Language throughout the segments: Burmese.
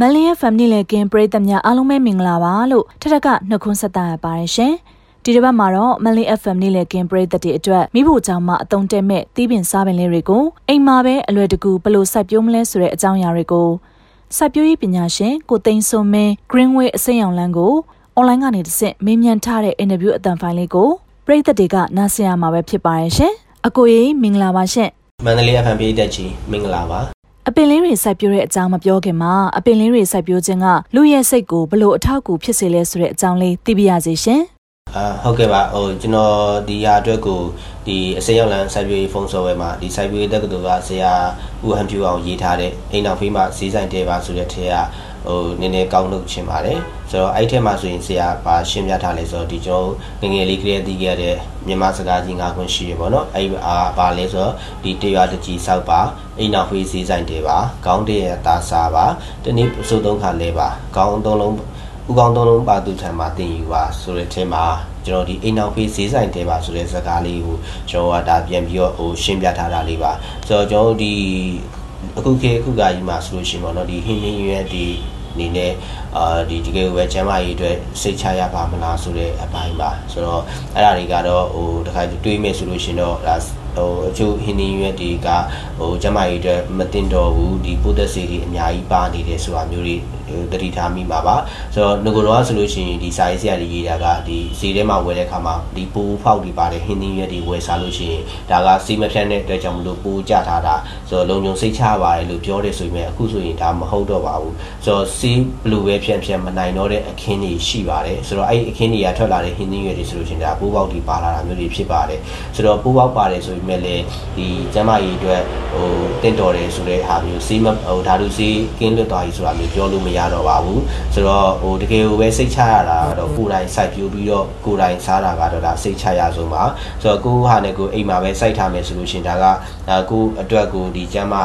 မလင်းရဲ့ family လေကင်းပရိသတ်များအားလုံးပဲမင်္ဂလာပါလို့ထထကနှုတ်ခွန်းဆက်တာရပါတယ်ရှင်။ဒီတစ်ပတ်မှာတော့မလင်း FM နေ့လေကင်းပရိသတ်တွေအတွက်မိဖို့ကြောင့်မှအတုံးတက်မဲ့တီးပင်စားပင်လေးတွေကိုအိမ်မှာပဲအလွယ်တကူဘလို့စိုက်ပျိုးမလဲဆိုတဲ့အကြောင်းအရာတွေကိုစိုက်ပျိုးရေးပညာရှင်ကိုသိန်းစွန်မင်း Greenway အစိမ်းရောင်လမ်းကိုအွန်လိုင်းကနေတစ်ဆင့်မေးမြန်းထားတဲ့အင်တာဗျူးအတန်ဖိုင်လေးကိုပရိသတ်တွေကနားဆင်ရမှာပဲဖြစ်ပါတယ်ရှင်။အကိုကြီးမင်္ဂလာပါရှင်။မန္တလေး FM ပြည်သက်ကြီးမင်္ဂလာပါ အပင်လေးတွေစိုက်ပျိုးတဲ့အကြောင်းမပြောခင်မှာအပင်လေးတွေစိုက်ပျိုးခြင်းကလူရဲ့စိတ်ကိုဘလို့အထောက်အကူဖြစ်စေလဲဆိုတဲ့အကြောင်းလေးသိပြရစီရှင်။ အာဟုတ်ကဲ့ပါဟိုကျွန်တော်ဒီဟာအတွက်ကိုဒီအစိမ်းရောက်လန်စိုက်ပျိုးရေးဖုန်းဆော်ဝဲမှာဒီစိုက်ပျိုးရေးတက္ကသိုလ်ကဆရာဦးဟန်ဖြူအောင်ရေးထားတဲ့အိမ်တော်ဖေးမှာဈေးဆိုင်တဲပါဆိုတဲ့ထဲကဟိုနည်းနည်းကောင်းလုပ်ချင်ပါတယ်ဆိုတော့အဲ့ထဲမှာဆိုရင်ဆရာပါရှင်းပြထားလဲဆိုတော့ဒီကျွန်တော်ငငယ်လေးကလေးသိခဲ့တဲ့မြန်မာစကားကြီး၅ခွန်းရှိရပေါ့နော်အဲ့အာပါလဲဆိုတော့ဒီတရွာတကြီးဆောက်ပါအိမ်နောက်ဖေးစည်းဆိုင်တွေပါခေါင်းတရတာစားပါတနည်းစုသုံးခါလဲပါခေါင်းသုံးလုံး ဥကောင်းသုံးလုံးပါသူထံမှာတင်ယူပါဆိုတဲ့အထဲမှာကျွန်တော်ဒီအိမ်နောက်ဖေးဈေးဆိုင်တဲပါဆိုတဲ့စကားလေးကိုကျွန်တော်ကဒါပြန်ပြီးတော့ဟိုရှင်းပြထားတာလေးပါဆိုတော့ကျွန်တော်ဒီအခုခေတ်အခုကကြီးမှာဆိုလို့ရှိရင်ပေါ့နော်ဒီဟင်းဟင်းရွက်ဒီအနေနဲ့အာဒီတကယ်ကိုပဲကျမ်းမာရေးအတွက်စိတ်ချရပါမလားဆိုတဲ့အပိုင်းပါဆိုတော့အဲ့ဒါတွေကတော့ဟိုတခါတွေးမယ်ဆိုလို့ရှင်တော့ဒါဟိုအချို့ဟင်းနီရွက်တွေကဟိုကျမကြီးအတွက်မတင်တော်ဘူးဒီပိုသက်စီတွေအများကြီးပါနေတယ်ဆိုတာမျိုးတွေတတိထားမိမှာပါဆိုတော့ငကိုတော့ဆိုလို့ရှိရင်ဒီစာရေးဆရာတွေရေးတာကဒီဈေးထဲမှာဝယ်တဲ့အခါမှာဒီပိုးဖောက်တွေပါတယ်ဟင်းသီးရွက်တွေဝယ်စားလို့ရှိရင်ဒါကစီးမဖြတ်တဲ့အတွက်ကြောင့်မလို့ပိုးကြထားတာဆိုတော့လုံခြုံစိတ်ချပါတယ်လို့ပြောတယ်ဆိုပေမဲ့အခုဆိုရင်ဒါမဟုတ်တော့ပါဘူးဆိုတော့စီးဘလူးပဲဖြန့်ဖြန့်မနိုင်တော့တဲ့အခင်းတွေရှိပါတယ်ဆိုတော့အဲ့ဒီအခင်းတွေကထွက်လာတဲ့ဟင်းသီးရွက်တွေဆိုလို့ရှိရင်ဒါပိုးပေါက်တွေပါလာတာမျိုးတွေဖြစ်ပါတယ်ဆိုတော့ပိုးပေါက်ပါတယ်ဆိုပေမဲ့လည်းဒီကျမကြီးအတွက်ဟိုတင့်တော်တယ်ဆိုတဲ့ဟာမျိုးစီးမဟိုဓာတုစီးကင်းလွတ်သွားပြီဆိုတာမျိုးပြောလို့မရတော့ပါဘူးဆိုတော့ဟိုတကယ်ကိုပဲစိတ်ချရတာတော့ကိုယ်တိုင်စိုက်ပြိုးပြီးတော့ကိုယ်တိုင်စားတာကတော့ဒါစိတ်ချရဆုံးပါဆိုတော့ကိုဟာနဲ့ကိုအိမ်မှာပဲစိုက်ထားမယ်ဆိုလို့ရှိရင်ဒါကကိုအတွက်ကိုဒီကျမ်းမာ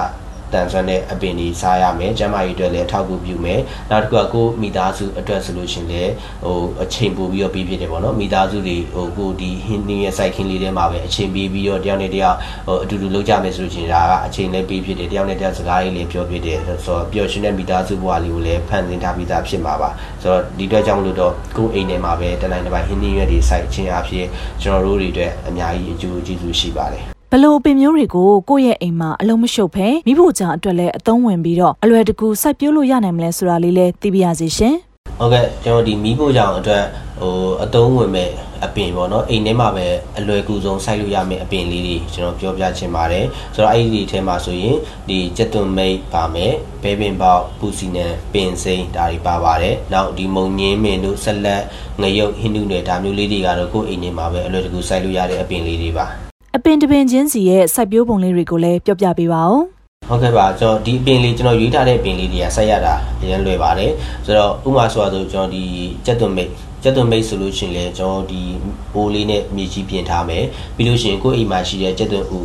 တန်ဆွမ်းတဲ့အပင်တွေစားရမယ်ကျန်းမာရေးအတွက်လည်းအထောက်အကူပြုမယ်နောက်တစ်ခုကကိုမိသားစုအတွက်ဆိုလို့ရှင်လည်းဟိုအချိန်ပိုပြီးတော့ပြီးဖြစ်တယ်ပေါ့နော်မိသားစုတွေဟိုကိုဒီဟင်းနေရဲ့စိုက်ခင်းလေးထဲမှာပဲအချိန်ပြီးပြီးတော့တယောက်နဲ့တယောက်ဟိုအတူတူလုပ်ကြမယ်ဆိုလို့ရှင်ဒါကအချိန်လည်းပြီးဖြစ်တယ်တယောက်နဲ့တယောက်စကားလေးလည်းပြောဖြစ်တယ်ဆိုတော့ပျော်ရွှင်တဲ့မိသားစုဘဝလေးကိုလည်းဖန်ဆင်းထားပြီးသားဖြစ်မှာပါဆိုတော့ဒီအတွက်ကြောင့်မလို့တော့ကိုအိမ်ထဲမှာပဲတနိုင်တစ်ပိုင်းဟင်းနေရွက်တွေစိုက်ခြင်းအဖြစ်ကျွန်တော်တို့တွေအတွက်အများကြီးအကျိုးကျေးဇူးရှိပါတယ် ဘလို့ပင်မျိုးတွေကိုကိုယ့်ရဲ့အိမ်မှာအလုံးမရှုပ်ဖဲမိဖို့ကြောင့်အတွက်လည်းအသုံးဝင်ပြီးတော့အလွယ်တကူစိုက်ပျိုးလို့ရနိုင်မလဲဆိုတာလေးလည်းသိပြရစီရှင်။ဟုတ်ကဲ့ကျွန်တော်ဒီမိဖို့ကြောင့်အတွက်ဟိုအသုံးဝင်မဲ့အပင်ပေါ့နော်အိမ်ထဲမှာပဲအလွယ်ကူဆုံးစိုက်လို့ရမယ့်အပင်လေးတွေကျွန်တော်ပြောပြချင်ပါတယ်ဆိုတော့အဲ့ဒီထဲမှာဆိုရင်ဒီကျက်သွန်မိတ်ပါမယ်ဘဲပင်ပေါက်ပူစီနံပင်စိမ်းဒါတွေပါပါတယ်နောက်ဒီမုံညင်းမင်တို့ဆက်လက်ငရုတ်ဟင်းနုတွေဒါမျိုးလေးတွေကတော့ကိုယ့်အိမ်ထဲမှာပဲအလွယ်တကူစိုက်လို့ရတဲ့အပင်လေးတွေပါ အပင်တပင်ချင်းစီရဲ့စိုက်ပျိုးပုံလေးတွေကိုလည်းပြောပြပေးပါဦးဟုတ်ကဲ့ပါကျွန်တော်ဒီအပင်လေးကျွန်တော်ရွေးထားတဲ့ပင်လေးတွေကဆက်ရတာအရင်လွယ်ပါတယ်ဆိုတော့ဥမာဆိုတော့ကျွန်တော်ဒီကြက်သွန်မိတ်ကြက်သွန်မိတ်ဆိုလို့ရှိရင်လေကျွန်တော်ဒီအိုးလေးနဲ့မြေကြီးပြင်ထားမယ်ပြီးလို့ရှိရင်ကိုယ့်အိမ်မှာရှိတဲ့ကြက်သွန်ဥ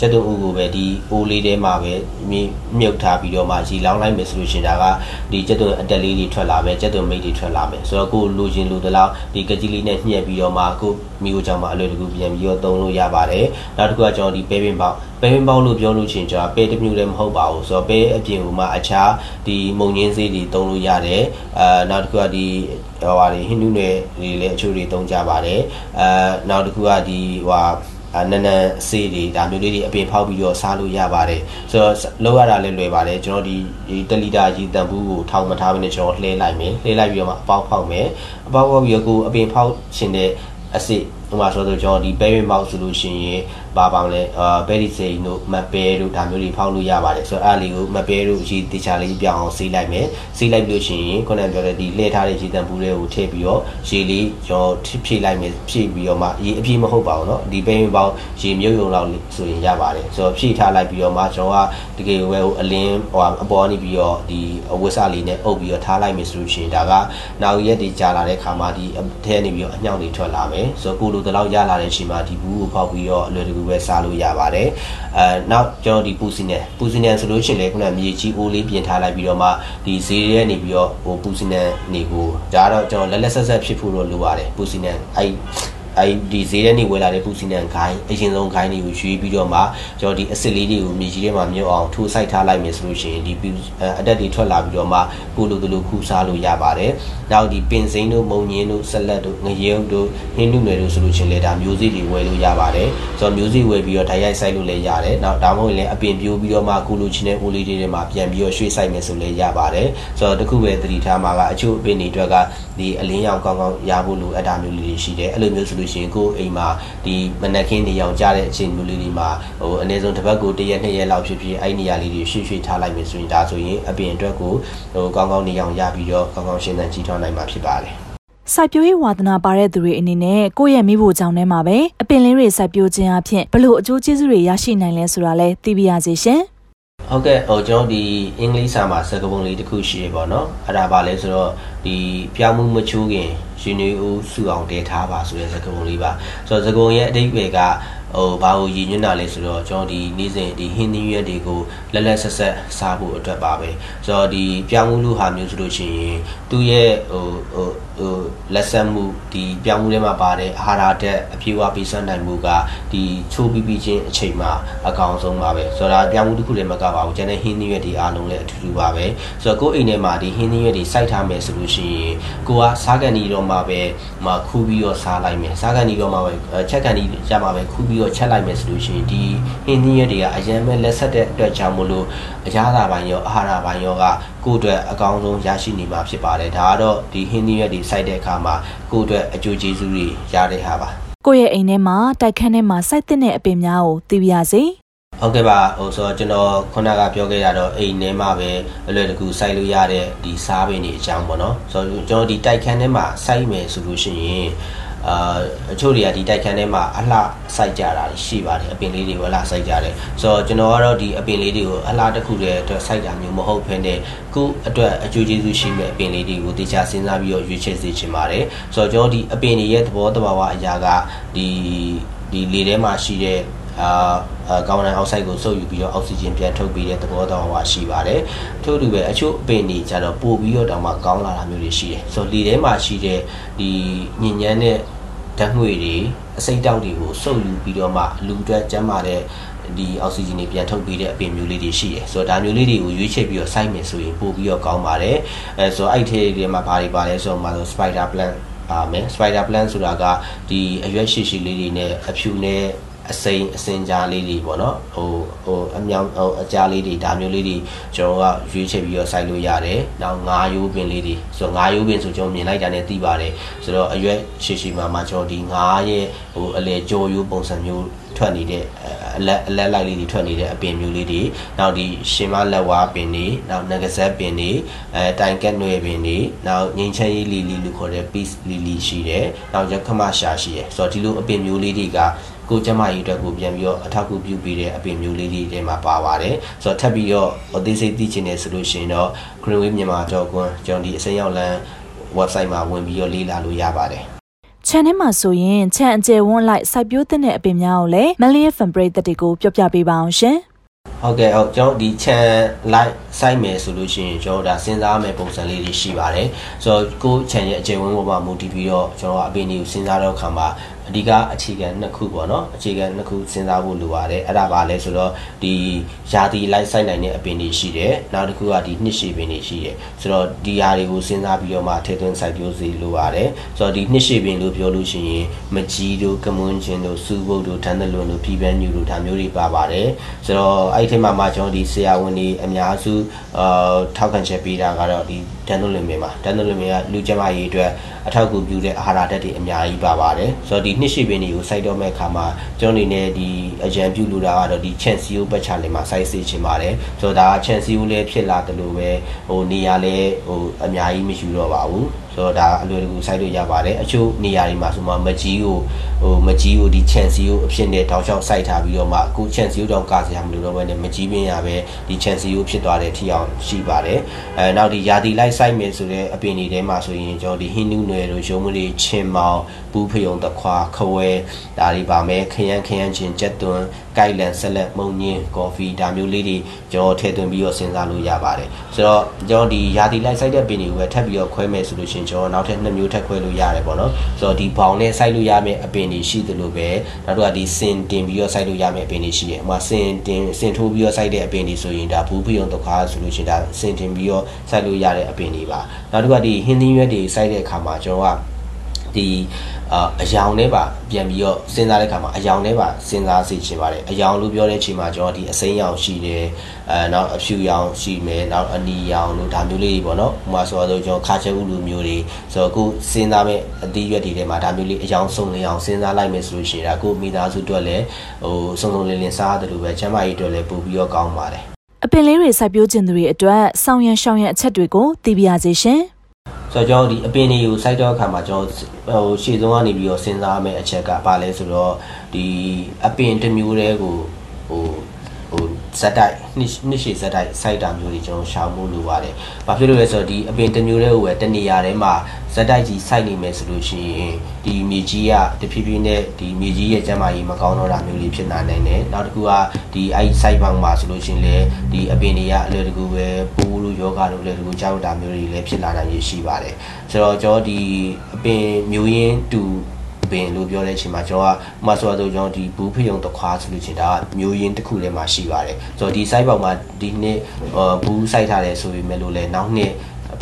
ကျက်သွန်ဥကိုပဲဒီအိုးလေးထဲမှာပဲမြုပ်ထားပြီးတော့မှရီလောင်းလိုက်မယ်ဆိုလို့ရှိရင်ဒါကဒီကျက်သွန်အတက်လေးတွေထွက်လာမယ်ကျက်သွန်မိတ်တွေထွက်လာမယ်ဆိုတော့ကိုလိုချင်လိုသလောက်ဒီကကြီးလေးနဲ့ညှက်ပြီးတော့မှကိုမိကိုကြောင့်မှအလွယ်တကူပြန်ပြီးတော့သုံးလို့ရပါတယ်နောက်တစ်ခုကကျွန်တော်ဒီပဲပင်ပေါက်ပဲပင်ပေါက်လို့ပြောလို့ရှိရင်ကျွန်တော်ပဲတစ်မျိုးလည်းမဟုတ်ပါဘူးဆိုတော့ပဲအပြင်ကမှအခြားဒီမုံငင်းစေးတွေသုံးလို့ရတယ်အာနောက်တစ်ခုကဒီဟိုဟာတွေဟိန္ဒူနယ်တွေလည်းအချို့တွေသုံးကြပါတယ်အာနောက်တစ်ခုကဒီဟို နန်းနန်းဆေးတွေဒါမျိုးလေးတွေအပြင်ဖောက်ပြီးတော့စားလို့ရပါတယ်ဆိုတော့လောက်ရတာလည်းလွယ်ပါတယ်ကျွန်တော်ဒီတလီတာကြီးတန်ဘူးကိုထောက်မထားဘဲနဲ့ကျွန်တော်လှဲလိုက်မယ်လှဲလိုက်ပြီးတော့မှအပေါက်ဖောက်မယ်အပေါက်ဖောက်ပြီးတော့ကိုအပြင်ဖောက်ရှင်တဲ့အစစ် ဟိုမှာဆိုတော့ကျွန်တော်ဒီပဲရင်မောက်ဆိုလို့ရှိရင်ပါပါမလဲအာဘယ်ဒီစိန်တို့မပဲတို့ဒါမျိုးတွေဖောက်လို့ရပါတယ်ဆိုတော့အဲ့လေးကိုမပဲတို့ရေတေချာလေးပြောင်းအောင်ဆေးလိုက်မယ်ဆေးလိုက်ပြီးလို့ရှိရင်ခုနကပြောတဲ့ဒီလှည့်ထားတဲ့ရေတံပူတွေကိုထည့်ပြီးတော့ရေလေးကျွန်တော်ဖြည့်လိုက်မယ်ဖြည့်ပြီးတော့မှရေအပြည့်မဟုတ်ပါဘူးเนาะဒီပဲရင်ပေါင်းရေမြုပ်ရုံလောက်ဆိုရင်ရပါတယ်ဆိုတော့ဖြည့်ထားလိုက်ပြီးတော့မှကျွန်တော်ကတကယ်ဝဲဟိုအလင်းဟိုအပေါ်နေပြီးတော့ဒီအဝတ်စလေးနဲ့အုပ်ပြီးတော့ထားလိုက်မယ်ဆိုလို့ရှိရင်ဒါကနောက်ရက်တွေကြာလာတဲ့ခါမှာဒီအထဲနေပြီးတော့အညောင်တွေထွက်လာမယ်ဆိုတော့ကို လိုတလောက်ရလာတဲ့အချိန်မှာဒီဘူးကိုပေါက်ပြီးတော့အလွယ်တကူပဲစားလို့ရပါတယ်အဲနောက်ကျွန်တော်ဒီပူစီနယ်ပူစီနယ်ဆိုလို့ရှိရင်လေခုနမြေကြီးအိုးလေးပြင်ထားလိုက်ပြီးတော့မှဒီဈေးရဲနေပြီးတော့ဟိုပူစီနယ်နေကိုဒါကတော့ကျွန်တော်လက်လက်ဆက်ဆက်ဖြစ်ဖို့တော့လိုပါတယ်ပူစီနယ်အဲ အဲဒီဈေးထဲနေဝယ်လာတဲ့ပူစီနံဂိုင်းအရင်ဆုံးဂိုင်းတွေကိုရွေးပြီးတော့မှကျွန်တော်ဒီအစ်စ်လေးတွေကိုမြေကြီးထဲမှာမြုပ်အောင်ထိုးစိုက်ထားလိုက်မယ်ဆိုလို့ရှိရင်ဒီအတက်တွေထွက်လာပြီးတော့မှကိုလိုလိုခူးစားလို့ရပါတယ်နောက်ဒီပင်စိမ်းတို့မုံညင်းတို့ဆက်လက်တို့ငရဲတို့ဟင်းနုနယ်တို့ဆိုလို့ရှိရင်လည်းဒါမျိုးစေ့တွေဝယ်လို့ရပါတယ်ဆိုတော့မျိုးစေ့ဝယ်ပြီးတော့ဓာတ်ရိုက်စိုက်လို့လည်းရတယ်နောက်ဒါမှမဟုတ်လည်းအပင်ပြိုးပြီးတော့မှကိုလိုချင်တဲ့အိုလေးတွေထဲမှာပြန်ပြီးတော့ရွှေ့စိုက်မယ်ဆိုလည်းရပါတယ်ဆိုတော့တခုပဲသတိထားမှာကအချို့အပင်တွေအတွက်ကဒီအလင်းရောင်ကောင်းကောင်းရဖို့လိုအပ်တာမျိုးလေးတွေရှိတယ်အဲ့လိုမျိုးဆိုလို့ရှိရင်ကိုယ်အိမ်မှာဒီမနက်ခင်းနေရောင်ကြတဲ့အချိန်မျိုးလေးတွေမှာဟိုအနည်းဆုံးတစ်ပတ်ကိုတစ်ရက်နှစ်ရက်လောက်ဖြစ်ဖြစ်အဲ့နေရာလေးတွေရွှေ့ရွှေ့ထားလိုက်မယ်ဆိုရင်ဒါဆိုရင်အပင်အတွက်ကိုဟိုကောင်းကောင်းနေရောင်ရပြီးတော့ကောင်းကောင်းရှင်းသန်ကြီးထွားနိုင်မှာဖြစ်ပါတယ်စိုက်ပျိုးရေးဝါသနာပါတဲ့သူတွေအနေနဲ့ကိုယ့်ရဲ့မိဖို့ကြောင့်ထဲမှာပဲအပင်လေးတွေစိုက်ပျိုးခြင်းအဖြစ်ဘလို့အကျိုးကျေးဇူးတွေရရှိနိုင်လဲဆိုတာလဲသိပြရစီရှင်။ဟုတ်ကဲ့ဟိုကျွန်တော်ဒီအင်္ဂလိပ်စာမှာစကားပုံလေးတစ်ခုရှိရပေါ့နော်အဲ့ဒါပါလဲဆိုတော့ဒီပြောင်းမှုမချိုးခင် ရှင်နေဦးစုအောင်တည်ထားပါဆိုတဲ့စကားပုံလေးပါဆိုတော့စကားပုံရဲ့အဓိပ္ပာယ်ကဟိုဘာကိုရည်ညွှန်းတာလဲဆိုတော့ကျွန်တော်ဒီနေ့စဉ်ဒီဟင်းသီးရွက်တွေကိုလက်လက်ဆက်ဆက်စားဖို့အတွက်ပါပဲဆိုတော့ဒီပြောင်းမှုလူဟာမျိုးဆိုလို့ရှိရင်သူ့ရဲ့ဟိုဟို ဟိုလက်ဆက်မှုဒီပြောင်းမှုထဲမှာပါတဲ့အာဟာရဓာတ်အပြည့်အဝပေးစွမ်းနိုင်မှုကဒီချိုးပြီးပြီးချင်းအချိန်မှာအကောင်ဆုံးပါပဲဆိုတော့ပြောင်းမှုတစ်ခုလည်းမကပါဘူးကျန်တဲ့ဟင်းသီးရွက်တွေအားလုံးလည်းအထူးတူပါပဲဆိုတော့ကိုယ့်အိမ်ထဲမှာဒီဟင်းသီးရွက်တွေစိုက်ထားမယ်ဆိုလို့ရှိရင်ကိုကစားကန်ဒီတော့မှပဲမခူးပြီးတော့စားလိုက်မယ်စားကန်ဒီတော့မှပဲချက်ကန်ဒီရမှာပဲခူးပြီးတော့ချက်လိုက်မယ်ဆိုလို့ရှိရင်ဒီဟင်းသီးရွက်တွေကအရင်မဲ့လက်ဆက်တဲ့အတွက်ကြောင့်မလို့အရာသာပိုင်းရောအာဟာရပိုင်းရောကကိုယ့်အတွက်အကောင်းဆုံးရရှိနေမှာဖြစ်ပါတယ်ဒါကတော့ဒီဟင်းသီးရွက်တွေစိုက်တဲ့အခါမှာကိုယ့်အတွက်အကျိုးကျေးဇူးတွေရတဲ့ဟာပါကိုယ့်ရဲ့အိမ်ထဲမှာတိုက်ခန်းထဲမှာစိုက်တဲ့အပင်များကိုသိပြရစေဟုတ်ကဲ့ပါဟိုဆိုတော့ကျွန်တော်ခုနကပြောခဲ့ရတော့အိမ်ထဲမှာပဲအလွယ်တကူစိုက်လို့ရတဲ့ဒီစားပင်တွေအကြောင်းပေါ့နော်ဆိုတော့ကျွန်တော်ဒီတိုက်ခန်းထဲမှာစိုက်မယ်ဆိုလို့ရှိရင် အာအချို့တွေကဒီတိုက်ခန်းထဲမှာအလှစိုက်ကြတာရှိပါတယ်အပင်လေးတွေကိုအလှစိုက်ကြတယ်ဆိုတော့ကျွန်တော်ကတော့ဒီအပင်လေးတွေကိုအလှတစ်ခုတည်းအတွက်စိုက်တာမျိုးမဟုတ်ဘဲနဲ့ခုအတွက်အကျိုးကျေးဇူးရှိမဲ့အပင်လေးတွေကိုတေချာစဉ်းစားပြီးတော့ရွေးချယ်စေချင်ပါတယ်ဆိုတော့ကျွန်တော်ဒီအပင်တွေရဲ့သဘောတဘာဝအရာကဒီဒီလေထဲမှာရှိတဲ့အာကာဗွန်ဒိုင်အောက်ဆိုက်ကိုစုပ်ယူပြီးတော့အောက်ဆီဂျင်ပြန်ထုတ်ပေးတဲ့သဘောတော်ဟောရှိပါတယ်ထို့တူပဲအချို့အပင်တွေကျတော့ပို့ပြီးတော့တောင်မှကောင်းလာတာမျိုးတွေရှိတယ်ဆိုတော့လေထဲမှာရှိတဲ့ဒီညဉ့်ညမ်းတဲ့ ဓာတ်ငွေတွေအစိတ်တောက်တွေကိုစုပ်ယူပြီးတော့မှလူအတွက်ကျန်းမာတဲ့ဒီအောက်ဆီဂျင်တွေပြန်ထုတ်ပေးတဲ့အပင်မျိုးလေးတွေရှိတယ်ဆိုတော့ဒါမျိုးလေးတွေကိုရွေးချယ်ပြီးတော့စိုက်မယ်ဆိုရင်ပို့ပြီးတော့ကောင်းပါတယ်အဲဆိုတော့အဲ့ထဲတွေမှာဘာတွေပါလဲဆိုတော့မှာဆို spider plant ပါမယ် spider plant ဆိုတာကဒီအရွက်ရှိရှိလေးတွေနဲ့အဖြူနဲ့ အစိမ်းအစင်ကြားလေးတွေပေါ့နော်ဟိုဟိုအမြောင်ဟိုအကြားလေးတွေဒါမျိုးလေးတွေကျွန်တော်ကရွေးချယ်ပြီးတော့စိုက်လို့ရတယ်နောက်ငါးရိုးပင်လေးတွေဆိုတော့ငါးရိုးပင်ဆိုကျွန်တော်မြင်လိုက်တာနဲ့သိပါတယ်ဆိုတော့အရွက်ရှိရှိမှာမှကျွန်တော်ဒီငါးရဲ့ဟိုအလေကြောရိုးပုံစံမျိုးထွက်နေတဲ့အလက်အလက်လိုက်လေးတွေထွက်နေတဲ့အပင်မျိုးလေးတွေနောက်ဒီရှင်မလက်ဝါပင်တွေနောက်ငကဇက်ပင်တွေအဲတိုင်ကက်နွယ်ပင်တွေနောက်ငင်းချမ်းရေးလီလီလို့ခေါ်တဲ့ peace lily ရှိတယ်နောက်ရခမရှာရှိတယ်ဆိုတော့ဒီလိုအပင်မျိုးလေးတွေက ကိုကျမကြီးအတွက်ကိုပြန်ပြီးတော့အထောက်အကူပြုပေးတဲ့အပင်မျိုးလေးတွေထဲမှာပါပါတယ်ဆိုတော့ထပ်ပြီးတော့အသေးစိတ်သိချင်တယ်ဆိုလို့ရှိရင်တော့ Greenway မြန်မာကြောကွန်းကျွန်တော်ဒီအစိမ်းရောက်လမ်း website မှာဝင်ပြီးတော့လေ့လာလို့ရပါတယ်ခြံထဲမှာဆိုရင်ခြံအကျယ်ဝန်းလိုက်စိုက်ပျိုးတဲ့အပင်များကိုလည်း Million Fan ပရိသတ်တွေကိုပြောပြပေးပါအောင်ရှင်ဟုတ်ကဲ့ဟုတ်ကျွန်တော်ဒီ channel like စိုက်မယ်ဆိုလို့ရှိရင်ကျွန်တော်ဒါစဉ်းစားမယ်ပုံစံလေးတွေရှိပါတယ်ဆိုတော့ကို channel ရဲ့အကျယ်ဝန်းပေါ်မှာမူတည်ပြီးတော့ကျွန်တော်အပင်တွေကိုစဉ်းစားတော့ခါမှာ အဓိကအခြေခံနှစ်ခုပေါ့နော်အခြေခံနှစ်ခုစဉ်းစားဖို့လိုပါတယ်အဲ့ဒါပါလဲဆိုတော့ဒီယာတီလိုက်စိုက်နိုင်တဲ့အပင်တွေရှိတယ်နောက်တစ်ခုကဒီနှစ်ရှည်ပင်တွေရှိတယ်ဆိုတော့ဒီဟာတွေကိုစဉ်းစားပြီးတော့မှထည့်သွင်းစိုက်ပျိုးစီလိုပါတယ်ဆိုတော့ဒီနှစ်ရှည်ပင်လို့ပြောလို့ရှိရင်မကြီးတို့ကမွန်းချင်းတို့စူးဘုတ်တို့ဒန်းသလွန်တို့ပြည်ပန်းညူတို့ဒါမျိုးတွေပါပါတယ်ဆိုတော့အဲ့ဒီထဲမှာမှကျွန်တော်ဒီဆရာဝန်တွေအများစုအာထောက်ခံချက်ပေးတာကတော့ဒီ ဒန်နိုလင်မင်ပါဒန်နိုလင်မင်ကလူကျန်းမာရေးအတွက်အထောက်အကူပြုတဲ့အာဟာရဓာတ်တွေအများကြီးပါပါတယ်ဆိုတော့ဒီနှစ်ရှိပင်တွေကိုစိုက်တော့မဲ့အခါမှာကျွန်တော်အနေနဲ့ဒီအကြံပြုလိုတာကတော့ဒီချန်စီယိုပတ်ချာလင်မှာစိုက်စေချင်ပါတယ်ဆိုတော့ဒါကချန်စီယိုလည်းဖြစ်လာတယ်လို့ပဲဟိုနေရာလည်းဟိုအများကြီးမရှိတော့ပါဘူး ဆိုတော့ဒါအလွယ်တကူစိုက်လို့ရပါတယ်အချို့နေရာတွေမှာဆိုမှမကြီးကိုဟိုမကြီးကိုဒီ chance ကိုအဖြစ်နဲ့တောက်လျှောက်စိုက်ထားပြီးတော့မှအခု chance ကိုတောင်ကာစရာမလိုတော့ဘဲနဲ့မကြီးပင်ရပဲဒီ chance ကိုဖြစ်သွားတဲ့ထီအောင်ရှိပါတယ်အဲနောက်ဒီယာတီလိုက်စိုက်မယ်ဆိုတဲ့အပင်တွေထဲမှာဆိုရင်ကျွန်တော်ဒီဟင်းနူးနယ်တို့ရုံးမလေးချင်းမောင်ပူးဖယုံတခွာခဝဲဒါတွေပါမယ်ခရမ်းခရမ်းချင်းကြက်သွန်းကိုက်လန်ဆက်လက်မုံညင်းကော်ဖီဒါမျိုးလေးတွေကျွန်တော်ထည့်သွင်းပြီးတော့စဉ်းစားလို့ရပါတယ်ဆိုတော့ကျွန်တော်ဒီယာတီလိုက်စိုက်တဲ့ပင်တွေကိုပဲထပ်ပြီးတော့ခွဲမယ်ဆိုလို့ရှိရင်ကျွန်တော်နောက်ထပ်နှစ်မျိုးထပ်ခွဲလို့ရတယ်ပေါ့နော်ဆိုတော့ဒီဘောင်နဲ့စိုက်လို့ရမယ့်အပင်တွေရှိသလိုပဲနောက်တော့ဒီစင်တင်ပြီးတော့စိုက်လို့ရမယ့်အပင်တွေရှိတယ်။ဟိုမှာစင်တင်စင်ထိုးပြီးတော့စိုက်တဲ့အပင်တွေဆိုရင်ဒါဘူးဖျုံတခါဆိုလို့ရှိရင်ဒါစင်တင်ပြီးတော့စိုက်လို့ရတဲ့အပင်တွေပါနောက်တစ်ခုကဒီဟင်းသီးရွက်တွေစိုက်တဲ့အခါမှာကျွန်တော်က ဒီအာအယောင်နဲ့ပါပြန်ပြီးတော့စဉ်းစားတဲ့အခါမှာအယောင်နဲ့ပါစဉ်းစားစီချင်ပါတယ်အယောင်လို့ပြောတဲ့အချိန်မှာကျွန်တော်ဒီအစိမ်းရောင်ရှိတယ်အဲနောက်အဖြူရောင်ရှိမယ်နောက်အနီရောင်လို့ဒါမျိုးလေးတွေပေါ့နော်ဥပမာဆိုတော့ကျွန်တော်ခါချက်ဥလိုမျိုးတွေဆိုတော့အခုစဉ်းစားမဲ့အသီးရွက်တွေထဲမှာဒါမျိုးလေးအယောင်စုံနေအောင်စဉ်းစားလိုက်မယ်ဆိုလို့ရှိရင်ဒါကိုမိသားစုအတွက်လည်းဟိုစုံစုံလင်လင်စားရတယ်လို့ပဲကျမကြီးအတွက်လည်းပို့ပြီးတော့ကောင်းပါတယ်အပင်လေးတွေစိုက်ပျိုးခြင်းတွေအတွက်စောင်းရန်ရှောင်းရန်အချက်တွေကိုသိပြရစေရှင်။ ဆိုတော့ကျွန်တော်ဒီအပင်တွေကိုစိုက်တော့အခါမှာကျွန်တော်ဟိုရှေ့ဆုံးကနေပြီးတော့စဉ်းစားမယ့်အချက်ကဘာလဲဆိုတော့ဒီအပင်တစ်မျိုးတည်းကိုဟိုဟို ဇက်တိုက်နှစ်နှစ်ရှည်ဇက်တိုက်စိုက်တာမျိုးတွေကျွန်တော်ရှောင်ဖို့လိုပါတယ်။ဘာဖြစ်လို့လဲဆိုတော့ဒီအပင်တစ်မျိုးတည်းကိုပဲတနေရာထဲမှာဇက်တိုက်ကြီးစိုက်နေမယ်ဆိုလို့ရှိရင်ဒီမြေကြီးကတဖြည်းဖြည်းနဲ့ဒီမြေကြီးရဲ့ကျန်းမာရေးမကောင်းတော့တာမျိုးတွေဖြစ်လာနိုင်တယ်။နောက်တစ်ခုကဒီအဲ့စိုက်ပေါင်းမှာဆိုလို့ရှိရင်လေဒီအပင်တွေကအလွယ်တကူပဲပိုးလို့ယောဂလို့လည်းတကူကြောက်တာမျိုးတွေလည်းဖြစ်လာနိုင်ရရှိပါတယ်။ဆိုတော့ကျွန်တော်ဒီအပင်မျိုးရင်းတူ ပင်လို့ပြောတဲ့အချိန်မှာကျွန်တော်ကမဆိုတော့ကျွန်တော်ဒီဘူးဖယုံတခွာဆိုလို့ချင်းဒါကမျိုးရင်းတစ်ခုထဲမှာရှိပါတယ်ဆိုတော့ဒီ site ပေါက်မှာဒီနှစ်ဘူးစိုက်ထားတယ်ဆိုပေမဲ့လို့လည်းနောက်နှစ်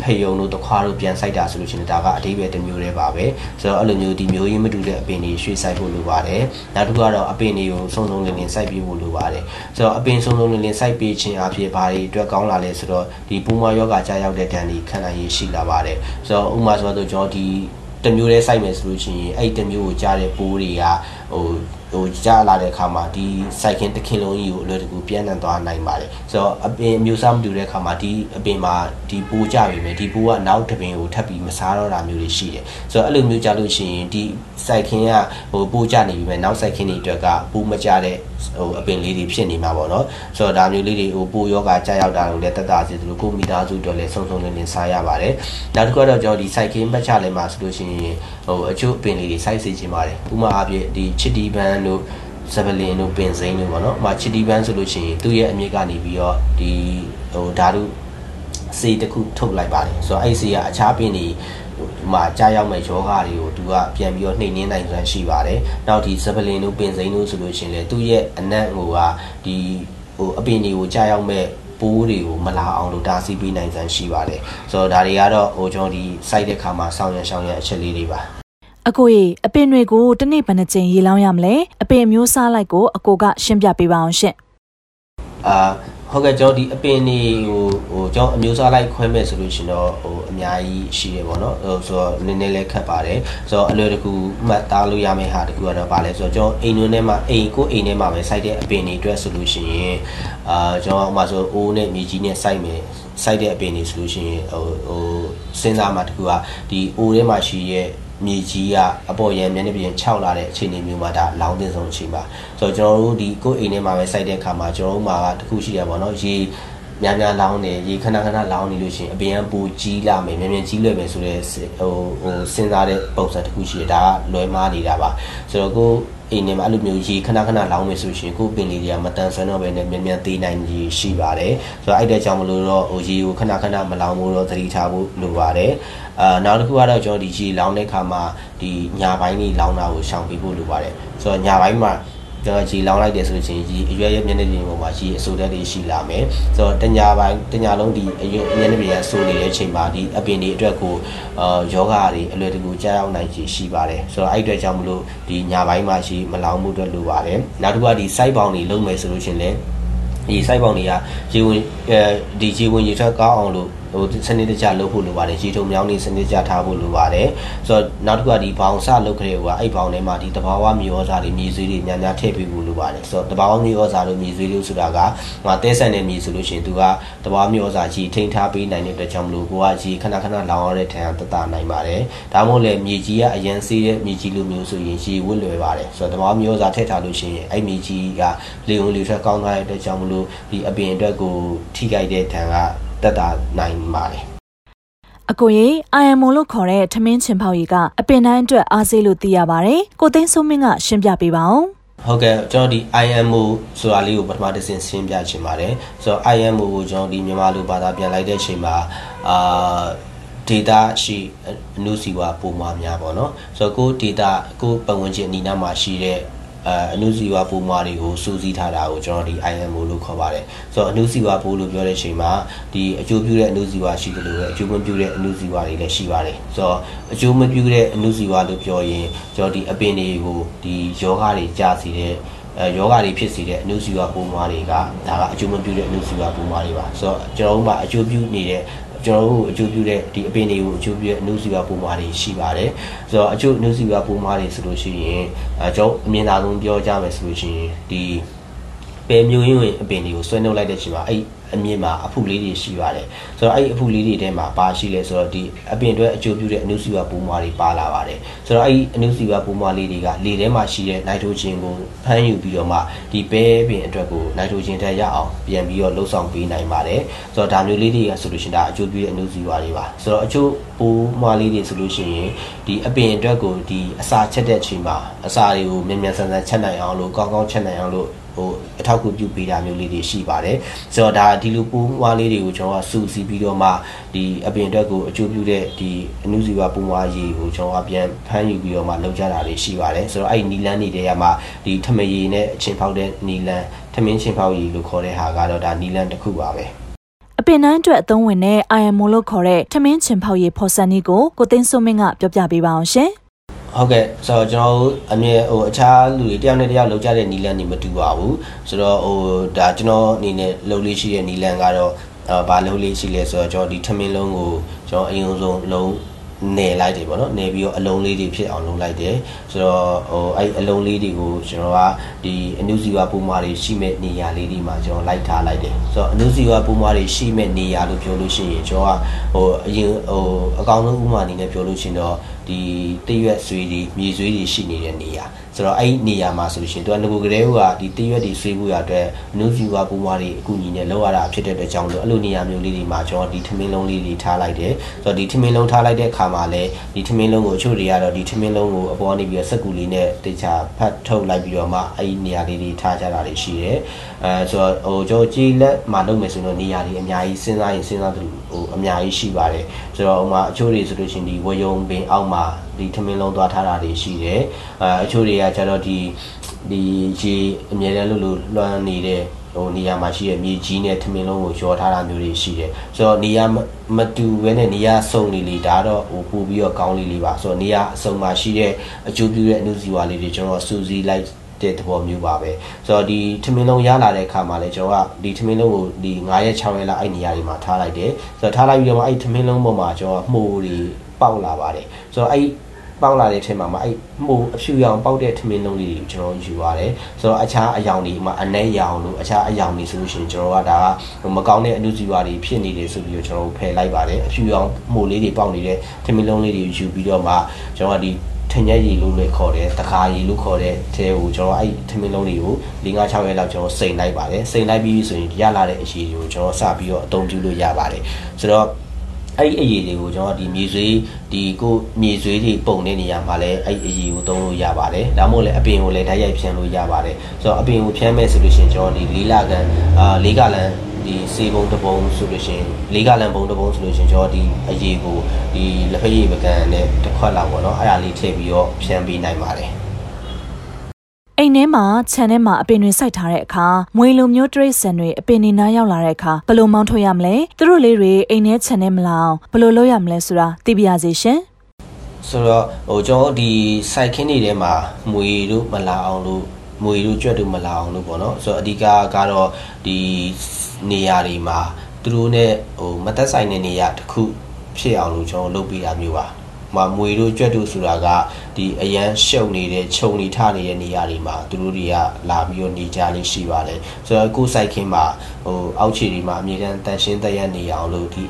ဖေယုံတို့တခွားတို့ပြန်စိုက်တာဆိုလို့ရှိရင်ဒါကအတိပယ်တစ်မျိုးတည်းပါပဲဆိုတော့အဲ့လိုမျိုးဒီမျိုးရင်းမတူတဲ့အပင်တွေရွှေ့စိုက်ဖို့လိုပါတယ်နောက်တစ်ခုကတော့အပင်တွေကိုစုံစုံလင်လင်စိုက်ပြီးဖို့လိုပါတယ်ဆိုတော့အပင်စုံစုံလင်လင်စိုက်ပြီးခြင်းအဖြစ်ဘာတွေအတွက်ကောင်းလာလဲဆိုတော့ဒီပူမာယောဂကြာရောက်တဲ့တန်ဒီခံနိုင်ရရှိလာပါတယ်ဆိုတော့ဥမာဆိုတော့ကျွန်တော်ဒီ တစ်မျိုးလေးစိုက်မယ်ဆိုလို့ရှိရင်အဲ့တစ်မျိုးကိုကြားတဲ့ပိုးတွေကဟိုဟိုကြားလာတဲ့အခါမှာဒီစိုက်ခင်တစ်ခင်လုံးကြီးကိုအလွယ်တကူပြန့်နှံ့သွားနိုင်ပါတယ်ဆိုတော့အပင်မျိုးစားမတူတဲ့အခါမှာဒီအပင်မှာဒီပိုးကြပြီမယ်ဒီပိုးကနောက်တစ်ပင်ကိုထပ်ပြီးမစားတော့တာမျိုးတွေရှိတယ်ဆိုတော့အဲ့လိုမျိုးကြလို့ရှိရင်ဒီစိုက်ခင်ကဟိုပိုးကြနေပြီမယ်နောက်စိုက်ခင်တွေအတွက်ကပိုးမကြတဲ့ဟိုအပင်လေးတွေဖြစ်နေမှာပေါ့နော်ဆိုတော့ဒါမျိုးလေးတွေဟိုပိုးယောဂကြာရောက်တာလို့လည်းတက်တာစီသလိုကိုမိသားစုအတွက်လည်းစုံစုံလင်လင်စားရပါတယ်နောက်တစ်ခုကတော့ကျွန်တော်ဒီစိုက်ခင်ပတ်ချလဲမှာဆိုလို့ရှိရင် ဟိုအချို့အပင်လေးတွေစိုက်စေချင်ပါတယ်ဥပမာအဖြစ်ဒီချစ်တီဘန်တို့ဇဗလင်တို့ပင်စိမ်းတို့ပေါ့နော်။ဥပမာချစ်တီဘန်ဆိုလို့ရှိရင်သူ့ရဲ့အမြင့်ကနေပြီးတော့ဒီဟိုဓာတုစေးတစ်ခုထုတ်လိုက်ပါတယ်။ဆိုတော့အဲ့စေးကအခြားပင်တွေမှာကြားရောက်မဲ့ယောဂတွေကိုသူကပြန်ပြီးတော့နှိမ်နှင်းနိုင်စွမ်းရှိပါတယ်။နောက်ဒီဇဗလင်တို့ပင်စိမ်းတို့ဆိုလို့ရှိရင်လေသူ့ရဲ့အနက်ဟိုကဒီဟိုအပင်တွေကိုကြားရောက်မဲ့ ပိုးတွေကိုမလာအောင်လို့တားဆီးပေးနိုင်စွမ်းရှိပါတယ်။ဆိုတော့ဒါတွေကတော့ဟိုကျွန်တော်ဒီ site တဲ့ခါမှာစောင့်ရရှောင်ရအချက်လေးတွေပါ။အကိုရေအပင်တွေကိုတနေ့ဘယ်နှကြိမ်ရေလောင်းရမလဲအပင်မျိုးစားလိုက်ကိုအကိုကရှင်းပြပေးပါအောင်ရှင့်အာ ဟုတ်ကဲ့ကျွန်တော်ဒီအပင်တွေဟိုဟိုကျွန်တော်အမျိုးစားလိုက်ခွဲမဲ့ဆိုလို့ရှင်တော့ဟိုအများကြီးရှိတယ်ပေါ့နော်ဟိုဆိုတော့နည်းနည်းလေးခက်ပါတယ်ဆိုတော့အလွယ်တကူမှတ်သားလို့ရမယ့်ဟာတကူကတော့ဗာလဲဆိုတော့ကျွန်တော်အိမ်တွင်းထဲမှာအိမ်ကိုအိမ်ထဲမှာပဲစိုက်တဲ့အပင်တွေအတွက်ဆိုလို့ရှိရင်အာကျွန်တော်ဥပမာဆိုအိုးနဲ့မြေကြီးနဲ့စိုက်မယ်စိုက်တဲ့အပင်တွေဆိုလို့ရှိရင်ဟိုဟိုစဉ်းစားမှတကူကဒီအိုးထဲမှာရှိရဲ့ မြေကြီးကအပေါ်ရန်မျက်နှာပြင်6လာတဲ့အခြေအနေမျိုးမှာဒါလောင်းတင်ဆုံးအချိန်ပါဆိုတော့ကျွန်တော်တို့ဒီကိုယ်အိမ်ထဲမှာပဲစိုက်တဲ့အခါမှာကျွန်တော်တို့မှာတခုရှိရပါတော့ရေ များများလောင်းနေရေခဏခဏလောင်းနေလို့ရှိရင်အပြင်ကပူကြီးလာမယ်မြန်မြန်ကြီးလွယ်မယ်ဆိုတဲ့ဟိုဟိုစဉ်းစားတဲ့ပုံစံတစ်ခုရှိတယ်ဒါကလွယ်မားနေတာပါဆိုတော့ကိုအိမ်ထဲမှာအဲ့လိုမျိုးရေခဏခဏလောင်းမယ်ဆိုရှင်ကိုပင်လေးတွေကမတန်ဆွမ်းတော့ဘဲနဲ့မြန်မြန်သေးနိုင်ကြီးရှိပါတယ်ဆိုတော့အဲ့တဲ့ကြောင့်မလို့တော့ဟိုရေကိုခဏခဏမလောင်းဘူးတော့သတိထားဖို့လိုပါတယ်အာနောက်တစ်ခုကတော့ကျွန်တော်ဒီရေလောင်းတဲ့ခါမှာဒီညာပိုင်းကြီးလောင်းတာကိုရှောင်ပေးဖို့လိုပါတယ်ဆိုတော့ညာပိုင်းမှာ ကျွန်တော်ကြီးလောင်းလိုက်တယ်ဆိုရင်ကြီးအရွယ်ရွယ်မျက်နှာပြင်ပေါ်မှာကြီးအဆိုတဲ့တွေရှိလာမယ်ဆိုတော့တညာပိုင်းတညာလုံးဒီအရွယ်မျက်နှာပြင်ကဆိုနေတဲ့အချိန်မှာဒီအပင်တွေအတွက်ကိုအာယောဂါတွေအလွယ်တကူကြားရောက်နိုင်ကြီးရှိပါတယ်ဆိုတော့အဲ့အတွက်ကြောင့်မလို့ဒီညာပိုင်းမှာရှိမလောင်းမှုအတွက်လိုပါတယ်နောက်တစ်ခုကဒီ site ပေါင်းတွေလုံးမယ်ဆိုလို့ရှင်လဲဒီ site ပေါင်းတွေကရေဝင်အဲဒီရေဝင်ရေထွက်ကောင်းအောင်လို့ ဟိုစနစ်တကျလုပ်ဖို့လိုပါတယ်ရေထုံမြောင်းနေစနစ်တကျထားဖို့လိုပါတယ်ဆိုတော့နောက်တစ်ခုကဒီဘောင်စလုပ်ခရေကအဲ့ဘောင်ထဲမှာဒီတဘာဝမြေဩဇာတွေမြေဆွေးတွေညာညာထည့်ပေးဖို့လိုပါတယ်ဆိုတော့တဘာဝမြေဩဇာတို့မြေဆွေးလို့ဆိုတာကဟိုတဲဆန်တဲ့မြေဆိုလို့ရှိရင်သူကတဘာဝမြေဩဇာကြီးထိန်းထားပေးနိုင်တဲ့အတွက်ကြောင့်မလို့ကိုကကြီးခဏခဏလောင်ရတဲ့ထံတတနိုင်ပါတယ်ဒါမှမဟုတ်လေမြေကြီးကအရန်စေးတဲ့မြေကြီးလိုမျိုးဆိုရင်ရေဝတ်လွယ်ပါတယ်ဆိုတော့တဘာဝမြေဩဇာထည့်ထားလို့ရှိရင်အဲ့မြေကြီးကလေုံလေထွက်ကောင်းသွားတဲ့အတွက်ကြောင့်မလို့ဒီအပင်အတွက်ကိုထိခိုက်တဲ့ထံက တက်တာနိုင်ပါတယ်အကိုရေ IMO လို့ခေါ်တဲ့ထမင်းချင်ပေါက်ရီကအပင်တိုင်းအတွက်အားစေးလို့သိရပါတယ်။ကိုသိန်းစိုးမင်းကရှင်းပြပေးပါအောင်။ဟုတ်ကဲ့ကျွန်တော်ဒီ IMO ဆိုတာလေးကိုပထမတစ်ဆင့်ရှင်းပြချင်ပါတယ်။ဆိုတော့ IMO ကိုကျွန်တော်ဒီမြန်မာလိုဘာသာပြန်လိုက်တဲ့အချိန်မှာအာ data ရှိအနုစီဝါပုံမှန်များပေါ့နော်ဆိုတော့ကို data ကိုပတ်ဝန်းကျင်အနီးနားမှာရှိတဲ့ အာအနုစီဝါပိုးမွားတွေကိုစူးစီးထားတာကိုကျွန်တော်ဒီ IMO လို့ခေါ်ပါတယ်ဆိုတော့အနုစီဝါပိုးလို့ပြောတဲ့အချိန်မှာဒီအကျိုးပြုတဲ့အနုစီဝါရှိတယ်လို့ပဲအကျိုးမပြုတဲ့အနုစီဝါတွေလည်းရှိပါတယ်ဆိုတော့အကျိုးမပြုတဲ့အနုစီဝါလို့ပြောရင်ကျွန်တော်ဒီအပင်တွေကိုဒီယောဂတွေကြာစီတဲ့အဲယောဂတွေဖြစ်စေတဲ့အနုစီဝါပိုးမွားတွေကဒါကအကျိုးမပြုတဲ့အနုစီဝါပိုးမွားတွေပါဆိုတော့ကျွန်တော်တို့မှာအကျိုးပြုနေတဲ့ ကျွန်တော်တို့အကျိုးပြုတဲ့ဒီအပင်တွေကိုအကျိုးပြုတဲ့အနုစီဝါပိုးမွားတွေရှိပါတယ်ဆိုတော့အကျိုးအနုစီဝါပိုးမွားတွေဆိုလို့ရှိရင်အဲကျွန်တော်အမြင်သာဆုံးပြောကြမယ်ဆိုလို့ရှိရင်ဒီပဲမျိုးရင်းဝင်အပင်တွေကိုဆွဲနှုတ်လိုက်တဲ့အချိန်မှာအဲ့ အမြင့်မှာအဖုလေးတွေရှိပါတယ်ဆိုတော့အဲ့ဒီအဖုလေးတွေထဲမှာပါရှိလဲဆိုတော့ဒီအပင်တွေအကျိုးပြုတဲ့အနုစီဝါပိုးမွားတွေပါလာပါတယ်ဆိုတော့အဲ့ဒီအနုစီဝါပိုးမွားလေးတွေကလေထဲမှာရှိတဲ့နိုက်ထရိုဂျင်ကိုဖမ်းယူပြီးတော့မှဒီပဲပင်အတွက်ကိုနိုက်ထရိုဂျင်တက်ရအောင်ပြန်ပြီးတော့လှုပ်ဆောင်ပေးနိုင်ပါတယ်ဆိုတော့ဒါမျိုးလေးတွေကဆိုလို့ရှိရင်ဒါအကျိုးပြုတဲ့အနုစီဝါတွေပါဆိုတော့အကျိုးပိုးမွားလေးတွေဆိုလို့ရှိရင်ဒီအပင်အတွက်ကိုဒီအစာချက်တဲ့အချိန်မှာအစာတွေကိုမြန်မြန်ဆန်ဆန်ချက်နိုင်အောင်လို့ကောင်းကောင်းချက်နိုင်အောင်လို့ဟိုအ ထောက်အကူပြုပေးတာမျိုးလေးတွေရှိပါတယ်ဆိုတော့ဒါဒီလိုပိုးမွားလေးတွေကိုကျွန်တော်ကစူစီပြီးတော့မှဒီအပင်အတွက်ကိုအကျိုးပြုတဲ့ဒီအနုစီဝါပိုးမွားရည်ကိုကျွန်တော်ကပြန်ဖမ်းယူပြီးတော့မှလုပ်ကြတာတွေရှိပါတယ်ဆိုတော့အဲ့ဒီနီလန်းတွေတည်းကမှဒီထမရည်နဲ့အချင်းဖောက်တဲ့နီလန်းထမင်းချင်းဖောက်ရည်လို့ခေါ်တဲ့ဟာကတော့ဒါနီလန်းတစ်ခုပါပဲအပင်တိုင်းအတွက်အသုံးဝင်တဲ့ IMO လို့ခေါ်တဲ့ထမင်းချင်ဖောက်ရည်ဖော်စံနည်းကိုကိုသိန်းစိုးမင်းကပြောပြပေးပါအောင်ရှင်။ ဟုတ်ကဲ့ဆိုတော့ကျွန်တော်တို့အမြဲဟိုအခြားလူတွေတယောက်နဲ့တယောက်လောက်ကြတဲ့နီလန်နေမတူပါဘူးဆိုတော့ဟိုဒါကျွန်တော်အနေနဲ့လုပ်လေးရှိတဲ့နီလန်ကတော့အာဘာလုပ်လေးရှိလဲဆိုတော့ကျွန်တော်ဒီထမင်းလုံးကိုကျွန်တော်အရင်ဆုံးလုံးနယ်လိုက်တယ်ပေါ့နော်နယ်ပြီးတော့အလုံးလေးတွေဖြစ်အောင်လုံးလိုက်တယ်ဆိုတော့ဟိုအဲ့အလုံးလေးတွေကိုကျွန်တော်ကဒီအနုစီဝါပူမာတွေရှိမဲ့နေရာလေးတွေမှာကျွန်တော်လိုက်ထားလိုက်တယ်ဆိုတော့အနုစီဝါပူမာတွေရှိမဲ့နေရာလို့ပြောလို့ရှိရင်ကျွန်တော်ကဟိုအရင်ဟိုအကောင်ဆုံးဥမာအနေနဲ့ပြောလို့ရှိရင်တော့ ဒီတရွက်ဆွေးတွေမြေဆွေးတွေရှိနေတဲ့နေရာ ဆိုတော့အဲ့ဒီနေရာမှာဆိုလို့ရှိရင်သူကငကိုကလေးကဒီတရွက်တွေဆွေးဖို့ရအတွက်နုဖြူကပူမွားတွေအကူအညီနဲ့လောက်ရတာဖြစ်တဲ့အတွက်ကြောင့်လို့အဲ့လိုနေရာမျိုးလေးတွေမှာကျွန်တော်ဒီထမင်းလုံးလေးတွေထားလိုက်တယ်ဆိုတော့ဒီထမင်းလုံးထားလိုက်တဲ့အခါမှာလည်းဒီထမင်းလုံးကိုအချို့တွေကတော့ဒီထမင်းလုံးကိုအပေါ်နေပြီးတော့စက်ကူလေးနဲ့တေချာဖတ်ထုတ်လိုက်ပြီးတော့မှအဲ့ဒီနေရာလေးတွေထားကြတာတွေရှိတယ်အဲဆိုတော့ဟိုကျွန်တော်ကြည်လက်မှာလုပ်မယ်ဆိုတော့နေရာတွေအများကြီးစဉ်းစားရင်စဉ်းစားသလိုဟိုအများကြီးရှိပါတယ်ဆိုတော့ဟိုမှာအချို့တွေဆိုလို့ရှိရင်ဒီဝယုံပင်အောက်မှာ ဒီထမင်းလုံးသွားထားတာတွေရှိတယ်အဲအချို့တွေကကျတော့ဒီဒီရေအမြဲတမ်းလို့လို့လွှမ်းနေတဲ့ဟိုနေရာမှာရှိတဲ့မြေကြီးနဲ့ထမင်းလုံးကိုရောထားတာမျိုးတွေရှိတယ်ဆိုတော့နေရာမတူဘဲနဲ့နေရာစုံလေးလေးဒါတော့ဟိုပို့ပြီးတော့ကောင်းလေးလေးပါဆိုတော့နေရာအစုံမှာရှိတဲ့အကျိုးပြုတဲ့အနုစီဝါလေးတွေကျွန်တော်စူးစီးလိုက်တဲ့သဘောမျိုးပါပဲဆိုတော့ဒီထမင်းလုံးရလာတဲ့အခါမှာလည်းကျွန်တော်ကဒီထမင်းလုံးကိုဒီ9ရက်6ရက်လောက်အဲ့နေရာတွေမှာထားလိုက်တယ်ဆိုတော့ထားလိုက်ပြီးတော့အဲ့ထမင်းလုံးပေါ်မှာကျွန်တော်မှုတွေပေါက်လာပါတယ်ဆိုတော့အဲ့ ပေါက်လာတဲ့အချိန်မှာမှအဲ့မှုအဖြူရောင်ပေါက်တဲ့ထမင်းလုံးလေးတွေကိုကျွန်တော်ယူရတယ်ဆိုတော့အခြားအယောင်တွေမှာအနက်ရောင်လို့အခြားအယောင်တွေဆိုလို့ရှိရင်ကျွန်တော်ကဒါကမကောင်းတဲ့အနုစီဝါတွေဖြစ်နေတယ်ဆိုပြီးတော့ကျွန်တော်ဖယ်လိုက်ပါတယ်အဖြူရောင်မှုလေးတွေပေါက်နေတဲ့ထမင်းလုံးလေးတွေယူပြီးတော့မှကျွန်တော်ကဒီထင်ရက်ရည်လို့လည်းခေါ်တယ်တခါရည်လို့ခေါ်တဲ့အဲကိုကျွန်တော်အဲ့ထမင်းလုံးတွေကို၄၅6ရက်လောက်ကျွန်တော်စိန်လိုက်ပါတယ်စိန်လိုက်ပြီးဆိုရင်ရလာတဲ့အရည်တွေကိုကျွန်တော်စပြီးတော့အသုံးပြုလို့ရပါတယ်ဆိုတော့ အဲ့ဒီအရည်တွေကိုကျွန်တော်ဒီမြေဆွေးဒီကိုမြေဆွေးတွေပုံတဲ့နေရာမှာလည်းအဲ့အရည်ကိုသုံးလို့ရပါတယ်ဒါမှမဟုတ်လည်းအပင်ကိုလည်းဓာတ်ရိုက်ဖြန်းလို့ရပါတယ်ဆိုတော့အပင်ကိုဖြန်းမဲ့ဆိုလို့ရှိရင်ကျွန်တော်ဒီလေးလာကန်အာလေးကလန်ဒီစေဘုံတပုံဆိုလို့ရှိရင်လေးကလန်ဘုံတပုံဆိုလို့ရှိရင်ကျွန်တော်ဒီအရေးကိုဒီလက်ဖက်ရည်ပကံနဲ့တစ်ခွက်လောက်ပေါ့နော်အဲ့ဒါလေးထည့်ပြီးတော့ဖြန်းပေးနိုင်ပါတယ် အိမ်ထဲမှာခြံထဲမှာအပင်တွေစိုက်ထားတဲ့အခါမွေလိုမျိုးတရိတ်ဆန်တွေအပင်တွေနားရောက်လာတဲ့အခါဘယ်လိုမောင်းထုတ်ရမလဲသူတို့လေးတွေအိမ်ထဲခြံထဲမလာအောင်ဘယ်လိုလုပ်ရမလဲဆိုတာသိပြရစီရှင်ဆိုတော့ဟိုကျွန်တော်ဒီစိုက်ခင်းတွေထဲမှာမွေတို့မလာအောင်လို့မွေတို့ကြွက်တို့မလာအောင်လို့ပေါ့နော်ဆိုတော့အဓိကကတော့ဒီနေရာတွေမှာသူတို့ ਨੇ ဟိုမသက်ဆိုင်တဲ့နေရာတစ်ခုဖြစ်အောင်လို့ကျွန်တော်လုပ်ပေးတာမျိုးပါ မှာမွေတို့ကြွက်တို့ဆိုတာကဒီအရန်ရှုံနေတဲ့ခြုံနေထနေတဲ့နေရာတွေမှာသူတို့တွေကလာပြီးတော့နေကြလေးရှိပါတယ်ဆိုတော့ကိုယ်စိုက်ခင်းမှာဟိုအောက်ခြေတွေမှာအမြဲတမ်းတန်ရှင်းတရက်နေအောင်လို့ဒီ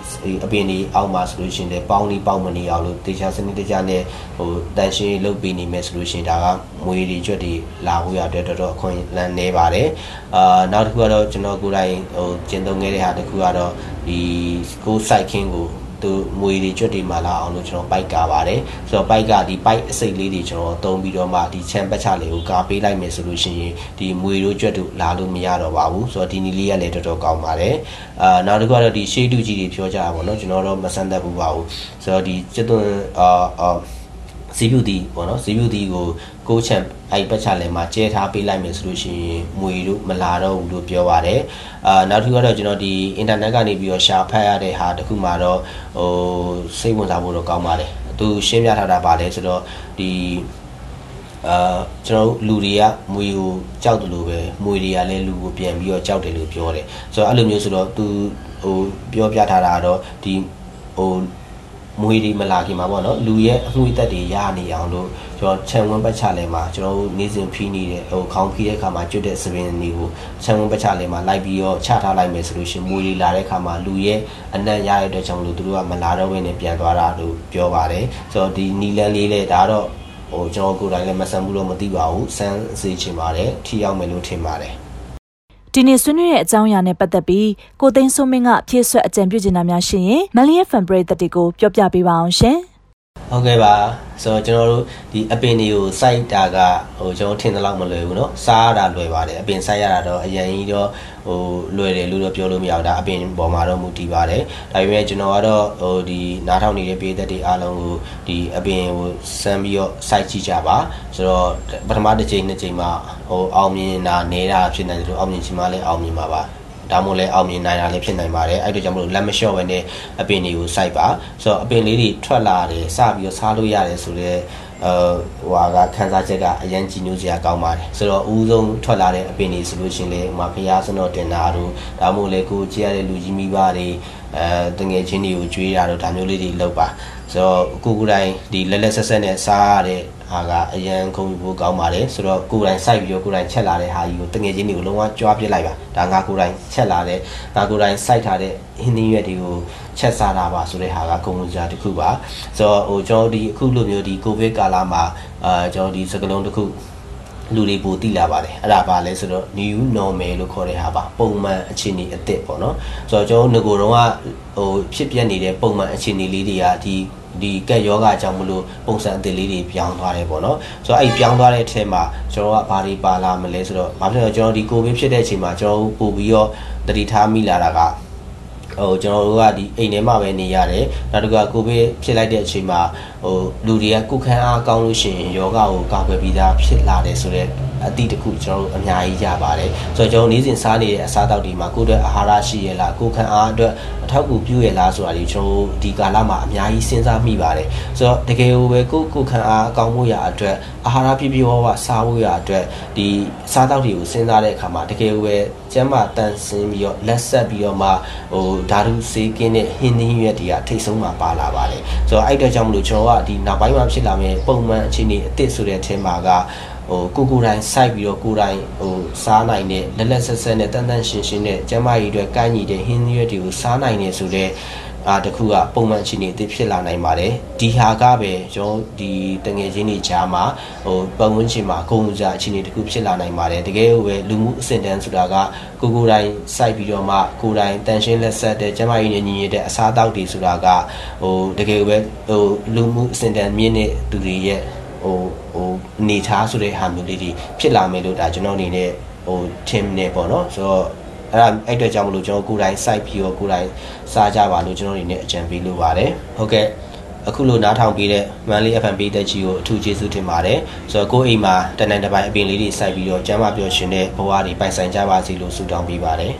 အပင်တွေအောက်မှာဆိုလို့ရှိရင်လည်းပေါင်းလေးပေါင်းမနေအောင်လို့တေချာစနစ်တကျနဲ့ဟိုတန်ရှင်းလုပ်ပေးနေမယ်ဆိုလို့ရှိရင်ဒါကမွေတွေကြွက်တွေလာဖို့ရတဲ့တော်တော်အခွင့်လန်းနေပါတယ်အာနောက်တစ်ခုကတော့ကျွန်တော်ကိုယ်တိုင်ဟိုကျင့်သုံးခဲ့တဲ့ဟာတစ်ခုကတော့ဒီကိုယ်စိုက်ခင်းကို သူမွေတွေကြွက်တွေမှလာအောင်လို့ကျွန်တော်ပိုက်ကပါတယ်ဆိုတော့ပိုက်ကဒီပိုက်အစိတ်လေးတွေကျွန်တော်သုံးပြီးတော့မှဒီချမ်းပတ်ချလေးကိုကာပေးလိုက်မယ်ဆိုလို့ရှိရင်ဒီမွေတို့ကြွက်တို့လာလို့မရတော့ပါဘူးဆိုတော့ဒီနီလေးကလည်းတော်တော်ကောင်းပါတယ်အာနောက်တစ်ခုကတော့ဒီရှေးတူကြီးတွေပြောကြတာပေါ့နော်ကျွန်တော်တော့မဆန်းသက်ဘူးပါဘူးဆိုတော့ဒီစစ်သွင်းအာအာဇီးပြူတီပေါ့နော်ဇီးပြူတီကိုကိုချ န်အဲ့ပတ်ချလဲမှာကျဲထားပေးလိုက်မယ်ဆိုလို့ရှိရင်မွေတို့မလာတော့ဘူးလို့ပြောပါတယ်အာနောက်တစ်ခုကတော့ကျွန်တော်ဒီအင်တာနက်ကနေပြီးတော့ရှာဖတ်ရတဲ့ဟာတခုမှတော့ဟိုစိတ်ဝင်စားဖို့တော့ကောင်းပါတယ်သူရှင်းပြထားတာပါလဲဆိုတော့ဒီအာကျွန်တော်လူတွေကမွေကိုကြောက်တယ်လို့ပဲမွေတွေကလည်းလူကိုပြန်ပြီးတော့ကြောက်တယ်လို့ပြောတယ်ဆိုတော့အဲ့လိုမျိုးဆိုတော့သူဟိုပြောပြထားတာကတော့ဒီဟို မွေတွေမလာခင်မှာပေါ့နော်လူရဲ့အငွေသက်တွေရနေအောင်လို့ကျွန်တော်ခြံဝန်းပတ်ချလဲမှာကျွန်တော်တို့နေစဉ်ဖီးနေတဲ့ဟိုခေါင်းဖီးတဲ့အခါမှာကျွတ်တဲ့စပင်းတွေကိုခြံဝန်းပတ်ချလဲမှာလိုက်ပြီးတော့ချထားလိုက်မယ်ဆိုလို့ရှင်မွေတွေလာတဲ့အခါမှာလူရဲ့အနံ့ရတဲ့အတွက်ကြောင့်လို့သူတို့ကမလာတော့ဘဲနဲ့ပြန်သွားတာလို့ပြောပါတယ်ဆိုတော့ဒီနီလန်လေးလေဒါတော့ဟိုကျွန်တော်ကိုယ်တိုင်လည်းမဆန်ဘူးလို့မသိပါဘူးစမ်းစေချင်ပါတယ်ထီရောက်မယ်လို့ထင်ပါတယ် ဒီနေ့ဆွေးနွေးတဲ့အကြောင်းအရာနဲ့ပတ်သက်ပြီးကိုသိန်းစိုးမင်းကဖြည့်ဆွတ်အကြံပြုချင်တာများရှိရင်မလီယက်ဖန်ပရိသတ်တွေကိုပြောပြပေးပါအောင်ရှင်။ ဟုတ်ကဲ့ပါဆိုတော့ကျွန်တော်တို့ဒီအပင်တွေကိုစိုက်တာကဟိုကျွန်တော်ထင်သလောက်မလွယ်ဘူးเนาะစားရတာလွယ်ပါတယ်အပင်စိုက်ရတာတော့အရင်ကြီးတော့ဟိုလွယ်တယ်လို့တော့ပြောလို့မရဘူးဒါအပင်ပေါ်မှာတော့မူတည်ပါတယ်ဒါပေမဲ့ကျွန်တော်ကတော့ဟိုဒီနားထောင်နေတဲ့ပြည်သက်တွေအားလုံးကိုဒီအပင်ကိုစမ်းပြီးတော့စိုက်ကြည့်ကြပါဆိုတော့ပထမတစ်ချိန်နှစ်ချိန်မှာဟိုအောင်မြင်တာနေတာဖြစ်နေတယ်လို့အောင်မြင်ချင်မှလည်းအောင်မြင်ပါပါ ဒါမှမဟုတ်လည်းအောင်မြင်နိုင်တာလည်းဖြစ်နိုင်ပါတယ်အဲ့ဒါကြောင့်မလို့လက်မလျှော့ပဲနဲ့အပင်တွေကိုစိုက်ပါဆိုတော့အပင်လေးတွေထွက်လာတယ်စပြီးတော့စားလို့ရတယ်ဆိုတော့အဲဟွာကခန်းစားချက်ကအရန်ကြည်ညိုစရာကောင်းပါတယ်ဆိုတော့အဦးဆုံးထွက်လာတဲ့အပင်တွေဆိုလို့ရှိရင်လေဟိုမှာဖျားစတော့တင်တာတို့ဒါမှမဟုတ်လေကိုကြည့်ရတဲ့လူကြီးမိဘတွေ အဲတငယ်ချင်းတွေကိုကြွေးတာတို့ဒါမျိုးလေးတွေလုပ်ပါဆိုတော့ကိုကိုတိုင်းဒီလက်လက်ဆက်ဆက်နဲ့စားရတဲ့ဟာကအရန်ခုံဖို့ကောင်းပါတယ်ဆိုတော့ကိုယ်တိုင်စိုက်ပြီးတော့ကိုယ်တိုင်ချက်လာတဲ့ဟာကြီးကိုတငယ်ချင်းတွေကိုလုံးဝကြွားပြစ်လိုက်ပါဒါငါကိုယ်တိုင်ချက်လာတဲ့ငါကိုယ်တိုင်စိုက်ထားတဲ့ဟင်းသီးရွက်တွေကိုချက်စားတာပါဆိုတဲ့ဟာကဂုဏ်ဝင်စရာတစ်ခုပါဆိုတော့ဟိုကျွန်တော်ဒီအခုလိုမျိုးဒီကိုဗစ်ကာလမှာအာကျွန်တော်ဒီစကလုံးတစ်ခု လူတွေပိုသိလာပါတယ်အဲ့ဒါပါလဲဆိုတော့ new normal လို့ခေါ်တဲ့ဟာပါပုံမှန်အခြေအနေအစ်စ်ပေါ့နော်ဆိုတော့ကျွန်တော်ငကိုတော့ကဟိုဖြစ်ပြနေတဲ့ပုံမှန်အခြေအနေလေးတွေကဒီဒီကက်ယောဂအကြောင်းမလို့ပုံစံအသစ်လေးတွေပြောင်းသွားတယ်ပေါ့နော်ဆိုတော့အဲ့ပြောင်းသွားတဲ့အထက်မှာကျွန်တော်ကဘာတွေပါလာမလဲဆိုတော့ဘာဖြစ်လို့ကျွန်တော်ဒီကိုဗစ်ဖြစ်တဲ့အချိန်မှာကျွန်တော်ပို့ပြီးတော့တတိထားမိလာတာက ဟိုကျွန်တော်တို့ကဒီအိမ်ထဲမှာပဲနေရတယ်နောက်တစ်ခါကိုဗစ်ဖြစ်လိုက်တဲ့အချိန်မှာဟိုလူတွေကကုခန်းအားကောင်းလို့ရှိရင်ယောဂကိုကာကွယ်ပြီးသားဖြစ်လာတယ်ဆိုတော့အသည့်တစ်ခုကျွန်တော်တို့အများကြီးရပါတယ်ဆိုတော့ကျွန်တော်နေ့စဉ်စားနေတဲ့အစားအသောက်တွေမှာကိုယ့်အတွက်အာဟာရရှိရလားကိုယ်ခံအားအတွက်အထောက်အကူပြုရလားဆိုတာဒီကျွန်တော်တို့ဒီကာလမှာအများကြီးစဉ်းစားမိပါတယ်ဆိုတော့တကယ်ကိုပဲကိုယ့်ကိုယ်ခံအားအကောင်းဖို့ရအတွက်အာဟာရပြည့်ပြည့်ဝဝစားဖို့ရအတွက်ဒီစားသောက်တွေကိုစဉ်းစားတဲ့အခါမှာတကယ်ကိုပဲကျန်းမာတန်ဆင်းပြီးတော့လက်ဆက်ပြီးတော့မှဟိုဓာတုဆေးကင်းတဲ့ဟင်းသီးရွက်တွေကထိတ်ဆုံးမှာပါလာပါတယ်ဆိုတော့အဲ့အတွက်ကြောင့်မလို့ကျွန်တော်ကဒီနောက်ပိုင်းမှာဖြစ်လာမယ့်ပုံမှန်အခြေအနေအစ်စ်ဆိုတဲ့အထက်မှာက ဟိုကိုကိုတိုင်းစိုက်ပြီးတော့ကိုတိုင်းဟိုစားနိုင်တဲ့လက်လက်ဆက်ဆက်နဲ့တန်တန်ရှင်းရှင်းနဲ့ကျမကြီးတွေကမ်းညီတဲ့ဟင်းရွက်တွေကိုစားနိုင်နေဆိုတဲ့အာတခုကပုံမှန်အခြေအနေအစ်ဖြစ်လာနိုင်ပါတယ်ဒီဟာကပဲကျွန်တော်ဒီတငယ်ချင်းတွေကြားမှာဟိုပတ်ဝန်းကျင်မှာကုန်ကြအခြေအနေတခုဖြစ်လာနိုင်ပါတယ်တကယ်ကိုပဲလူမှုအဆင့်တန်းဆိုတာကကိုကိုတိုင်းစိုက်ပြီးတော့မှကိုတိုင်းတန်ရှင်းလက်ဆက်တဲ့ကျမကြီးနဲ့ညီညွတ်တဲ့အစားအသောက်တွေဆိုတာကဟိုတကယ်ကိုပဲဟိုလူမှုအဆင့်တန်းမြင့်တဲ့သူတွေရဲ့ဟို ဟိုအနေထားဆိုတဲ့ဟာမျိုးလေးတွေဖြစ်လာမယ်လို့ဒါကျွန်တော်အနေနဲ့ဟို team နဲ့ပေါ့နော်ဆိုတော့အဲ့ဒါအဲ့အတွက်ကြောင့်မလို့ကျွန်တော်ကိုယ်တိုင် site ပြီးတော့ကိုယ်တိုင်စားကြပါလို့ကျွန်တော်အနေနဲ့အကြံပေးလိုပါတယ်ဟုတ်ကဲ့အခုလိုနားထောင်ပေးတဲ့ Manly FM ပေးတဲ့ကြီးကိုအထူးကျေးဇူးတင်ပါတယ်ဆိုတော့ကိုယ့်အိမ်မှာတနင်္လာပိုင်းအပင်လေးတွေစိုက်ပြီးတော့ကျမ်းမာပျော်ရွှင်တဲ့ဘဝတွေပိုင်ဆိုင်ကြပါစေလို့ဆုတောင်းပေးပါတယ်